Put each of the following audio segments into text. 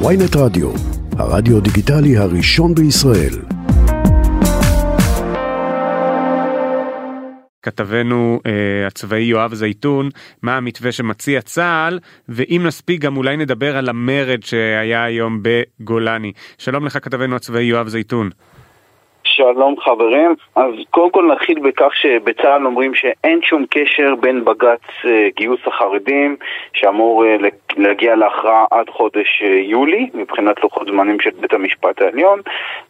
ויינט רדיו, הרדיו דיגיטלי הראשון בישראל. כתבנו uh, הצבאי יואב זייתון מה המתווה שמציע צה"ל ואם נספיק גם אולי נדבר על המרד שהיה היום בגולני. שלום לך כתבנו הצבאי יואב זייתון. שלום חברים, אז קודם כל נתחיל בכך שבצה"ל אומרים שאין שום קשר בין בג"ץ אה, גיוס החרדים שאמור אה, להגיע להכרעה עד חודש אה, יולי מבחינת לוחות זמנים של בית המשפט העליון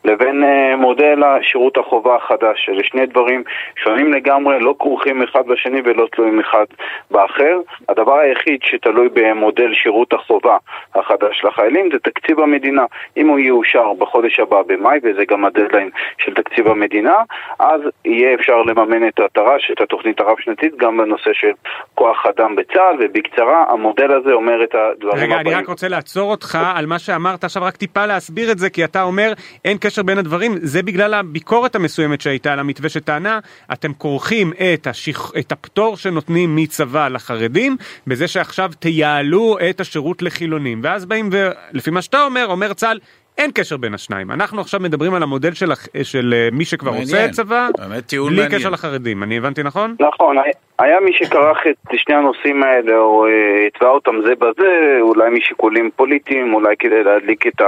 לבין מודל השירות החובה החדש, אלה שני דברים שונים לגמרי, לא כרוכים אחד בשני ולא תלויים אחד באחר. הדבר היחיד שתלוי במודל שירות החובה החדש לחיילים זה תקציב המדינה. אם הוא יאושר בחודש הבא במאי וזה גם הדדליין של תקציב המדינה, אז יהיה אפשר לממן את התר"ש, את התוכנית הרב-שנתית, גם בנושא של כוח אדם בצה"ל, ובקצרה, המודל הזה אומר את הדברים רגע, הבאים. רגע, אני רק רוצה לעצור אותך על מה שאמרת עכשיו, רק טיפה להסביר את זה, כי אתה אומר, אין קשר בין הדברים, זה בגלל הביקורת המסוימת שהייתה על המתווה שטענה, אתם כורכים את, השיח, את הפטור שנותנים מצבא לחרדים, בזה שעכשיו תייעלו את השירות לחילונים, ואז באים, ולפי מה שאתה אומר, אומר צה"ל, אין קשר בין השניים. אנחנו עכשיו מדברים על המודל של, של אה, מי שכבר מעניין. עושה צבא, בלי מעניין. קשר לחרדים. אני הבנתי נכון? נכון. היה מי שכרך את שני הנושאים האלה, או אה, התווה אותם זה בזה, אולי משיקולים פוליטיים, אולי כדי להדליק את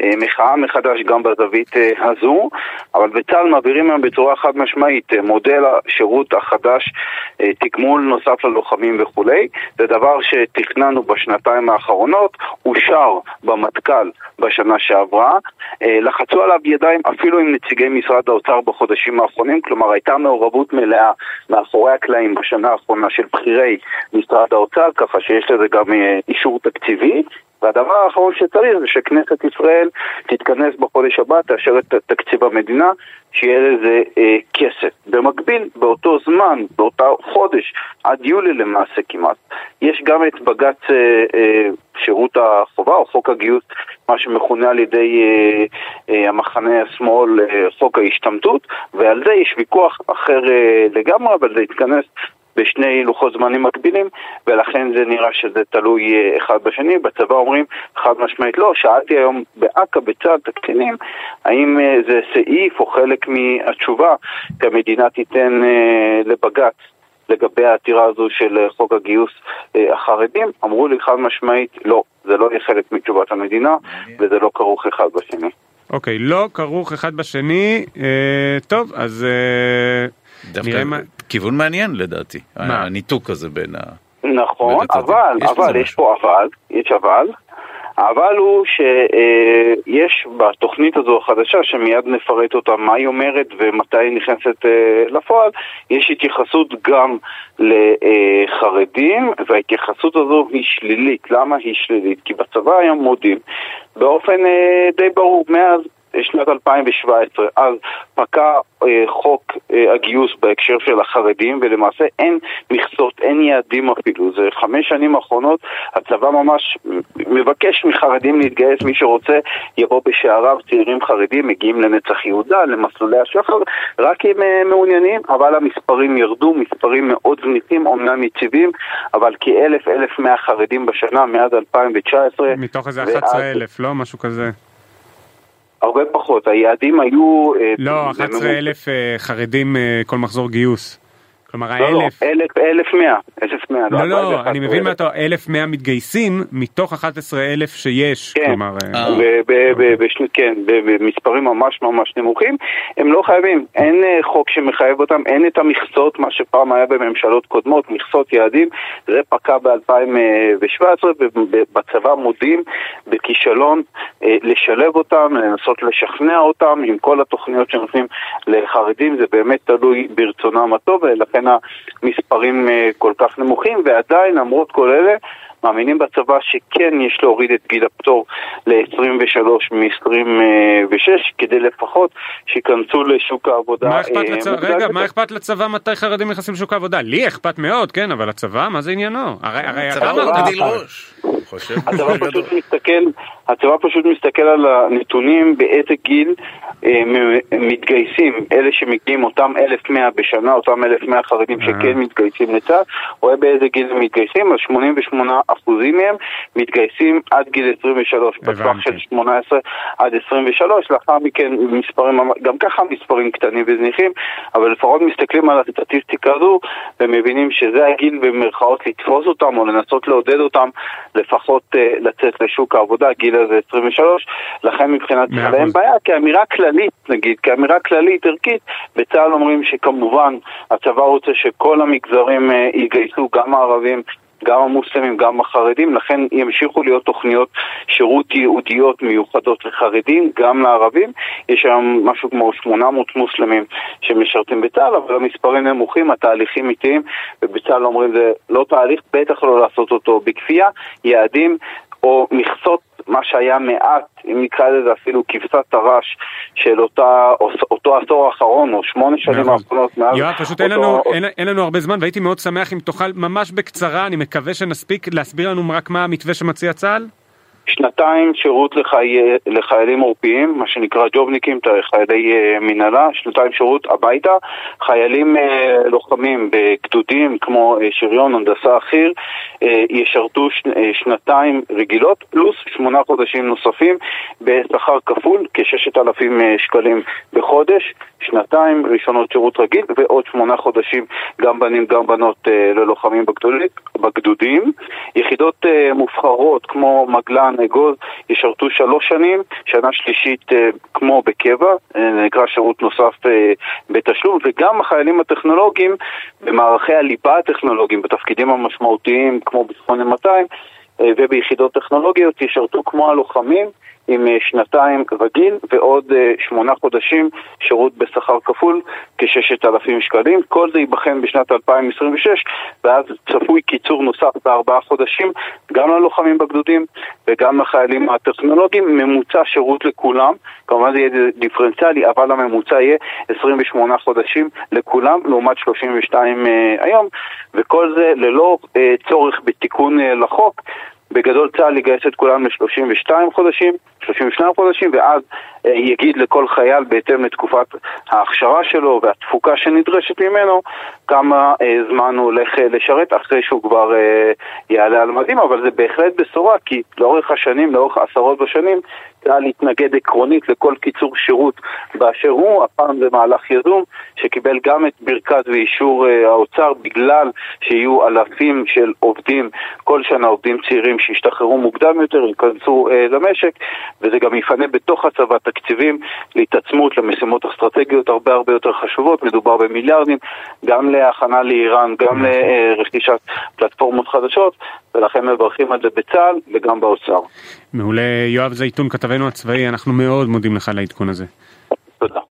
המחאה מחדש גם בזווית אה, הזו, אבל בצה"ל מעבירים היום בצורה חד משמעית מודל השירות החדש, תגמול נוסף ללוחמים וכולי. זה דבר שתכננו בשנתיים האחרונות, אושר במטכ"ל בשנה שעברה. אה, לחצו עליו ידיים אפילו עם נציגי משרד האוצר בחודשים האחרונים, כלומר הייתה מעורבות מלאה מאחורי הקלעים בשנה האחרונה של בכירי משרד האוצר, ככה שיש לזה גם אה, אישור תקציבי. והדבר האחרון שצריך זה שכנסת ישראל תתכנס בחודש הבא, תאשר את תקציב המדינה, שיהיה לזה אה, כסף. במקביל, באותו זמן, באותו חודש, עד יולי למעשה כמעט, יש גם את בג"ץ אה, אה, שירות החובה או חוק הגיוס, מה שמכונה על ידי אה, אה, המחנה השמאל אה, חוק ההשתמטות, ועל זה יש ויכוח אחר אה, לגמרי, אבל זה יתכנס בשני לוחות זמנים מקבילים, ולכן זה נראה שזה תלוי אה, אחד בשני. בצבא אומרים חד משמעית לא. שאלתי היום באכ"א בצד הקצינים, האם אה, זה סעיף או חלק מהתשובה שהמדינה תיתן אה, לבג"ץ לגבי העתירה הזו של חוק הגיוס החרדים, אמרו לי חד משמעית, לא, זה לא יהיה חלק מתשובת המדינה, וזה לא כרוך אחד בשני. אוקיי, okay, לא כרוך אחד בשני, אה, טוב, אז אה, נראה מה... כיוון מעניין לדעתי, מה? הניתוק הזה בין ה... נכון, אבל, יש אבל, יש פה אבל, יש אבל, האבל הוא שיש בתוכנית הזו החדשה, שמיד נפרט אותה, מה היא אומרת ומתי היא נכנסת אה, לפועל, יש התייחסות גם לחרדים, וההתייחסות הזו היא שלילית. למה היא שלילית? כי בצבא היום מודים באופן אה, די ברור, מאז שנת 2017, אז פקע אה, חוק אה, הגיוס בהקשר של החרדים, ולמעשה אין מכסות, אין יעדים אפילו. זה חמש שנים האחרונות, הצבא ממש מבקש מחרדים להתגייס, מי שרוצה יבוא בשעריו, צעירים חרדים מגיעים לנצח יהודה, למסלולי השחר, רק אם אה, מעוניינים, אבל המספרים ירדו, מספרים מאוד זניחים, אומנם יציבים, אבל כאלף, אלף מאה חרדים בשנה מאז 2019. מתוך איזה 11,000, לא? משהו כזה. הרבה פחות, היעדים היו... אה, לא, 11 אלף אה, חרדים אה, כל מחזור גיוס. כלומר לא, האלף... לא, אלף, אלף מאה, אלף מאה. לא, לא, לא אני מבין מה אתה, אלף מאה מתגייסים מתוך 11 אלף שיש, כן, כלומר... כן, במספרים ממש ממש נמוכים. הם לא חייבים, אין חוק שמחייב אותם, אין את המכסות, מה שפעם היה בממשלות קודמות, מכסות יעדים, זה פקע ב-2017, ובצבא מודים בכישלון לשלב אותם, לנסות לשכנע אותם עם כל התוכניות שנותנים לחרדים, זה באמת תלוי ברצונם הטוב, ולכן לכן המספרים אה, כל כך נמוכים, ועדיין למרות כל אלה מאמינים בצבא שכן יש להוריד את גיל הפטור ל-23 מ-26 כדי לפחות שייכנסו לשוק העבודה. מה אכפת אה, לצבא, רגע, מה אכפת לצבא מתי חרדים נכנסים לשוק העבודה? לי אכפת מאוד, כן, אבל הצבא, מה זה עניינו? הרי אתה לא תדיל ראש. הצבא פשוט מסתכל, הצבא פשוט מסתכל על הנתונים באיזה גיל אה, מתגייסים, אלה שמגיעים אותם 1,100 בשנה, אותם 1,100 חרדים שכן מתגייסים לצה"ל, רואה באיזה גיל הם מתגייסים, אז אחוזים מהם מתגייסים עד גיל 23, בטווח של 18 עד 23, לאחר מכן מספרים, גם ככה מספרים קטנים וזניחים, אבל לפחות מסתכלים על הסטטיסטיקה הזו ומבינים שזה הגיל במרכאות לתפוס אותם או לנסות לעודד אותם לפחות uh, לצאת לשוק העבודה, הגיל הזה 23, לכן מבחינת צה"ל אין בעיה, כאמירה כללית נגיד, כאמירה כללית ערכית, בצה"ל אומרים שכמובן הצבא רוצה שכל המגזרים uh, יגייסו, גם הערבים גם המוסלמים, גם החרדים, לכן ימשיכו להיות תוכניות שירות ייעודיות מיוחדות לחרדים, גם לערבים. יש היום משהו כמו 800 מוסלמים שמשרתים בצה"ל, אבל המספרים נמוכים, התהליכים איטיים, ובצה"ל אומרים זה לא תהליך, בטח לא לעשות אותו בכפייה, יעדים או מכסות מה שהיה מעט, אם נקרא לזה אפילו כבשת הרש של אותה, אותו עשור האחרון או שמונה שנים האחרונות מאז... יואב, פשוט אותו... אין, לנו, אין, אין לנו הרבה זמן והייתי מאוד שמח אם תוכל ממש בקצרה, אני מקווה שנספיק להסביר לנו רק מה המתווה שמציע צה"ל? שנתיים שירות לחי... לחיילים עורפיים, מה שנקרא ג'ובניקים, חיילי uh, מנהלה, שנתיים שירות הביתה, חיילים uh, לוחמים בגדודים כמו uh, שריון, הנדסה חי"ר, ישרתו ש... שנתיים רגילות, פלוס שמונה חודשים נוספים בשכר כפול, כ-6,000 uh, שקלים בחודש, שנתיים ראשונות שירות רגיל ועוד שמונה חודשים גם בנים גם בנות ללוחמים בגדודים. יחידות מובחרות כמו מגלן אגוז ישרתו שלוש שנים, שנה שלישית אה, כמו בקבע, אה, נקרא שירות נוסף אה, בתשלום, וגם החיילים הטכנולוגיים במערכי הליבה הטכנולוגיים, בתפקידים המשמעותיים כמו ב-8200 וביחידות טכנולוגיות ישרתו כמו הלוחמים עם אה, שנתיים רגיל ועוד אה, שמונה חודשים שירות בשכר כפול, כששת אלפים שקלים. כל זה ייבחן בשנת 2026, ואז צפוי קיצור נוסף בארבעה חודשים, גם ללוחמים בגדודים וגם לחיילים הטכנולוגיים, ממוצע שירות לכולם, כמובן זה יהיה דיפרנציאלי, אבל הממוצע יהיה 28 חודשים לכולם, לעומת 32 אה, היום, וכל זה ללא צורך בתיקון לחוק. בגדול צה"ל יגייס את כולם ל-32 חודשים, 32 חודשים, ואז אה, יגיד לכל חייל בהתאם לתקופת ההכשרה שלו והתפוקה שנדרשת ממנו כמה אה, זמן הוא הולך אה, לשרת אחרי שהוא כבר יעלה על מדים, אבל זה בהחלט בשורה כי לאורך השנים, לאורך עשרות בשנים, צה"ל התנגד עקרונית לכל קיצור שירות באשר הוא, הפעם זה מהלך יזום שקיבל גם את ברכת ואישור האוצר בגלל שיהיו אלפים של עובדים, כל שנה עובדים צעירים שישתחררו מוקדם יותר, ייכנסו למשק וזה גם יפנה בתוך הצבא תקציבים להתעצמות למשימות אסטרטגיות הרבה הרבה יותר חשובות, מדובר במיליארדים, גם להכנה לאיראן, גם לרכישת פלטפורמות חדשות, ולכן מברכים על זה בצה"ל וגם באוצר. מעולה, יואב זייתון, כתבנו הצבאי, אנחנו מאוד מודים לך על העדכון הזה. תודה.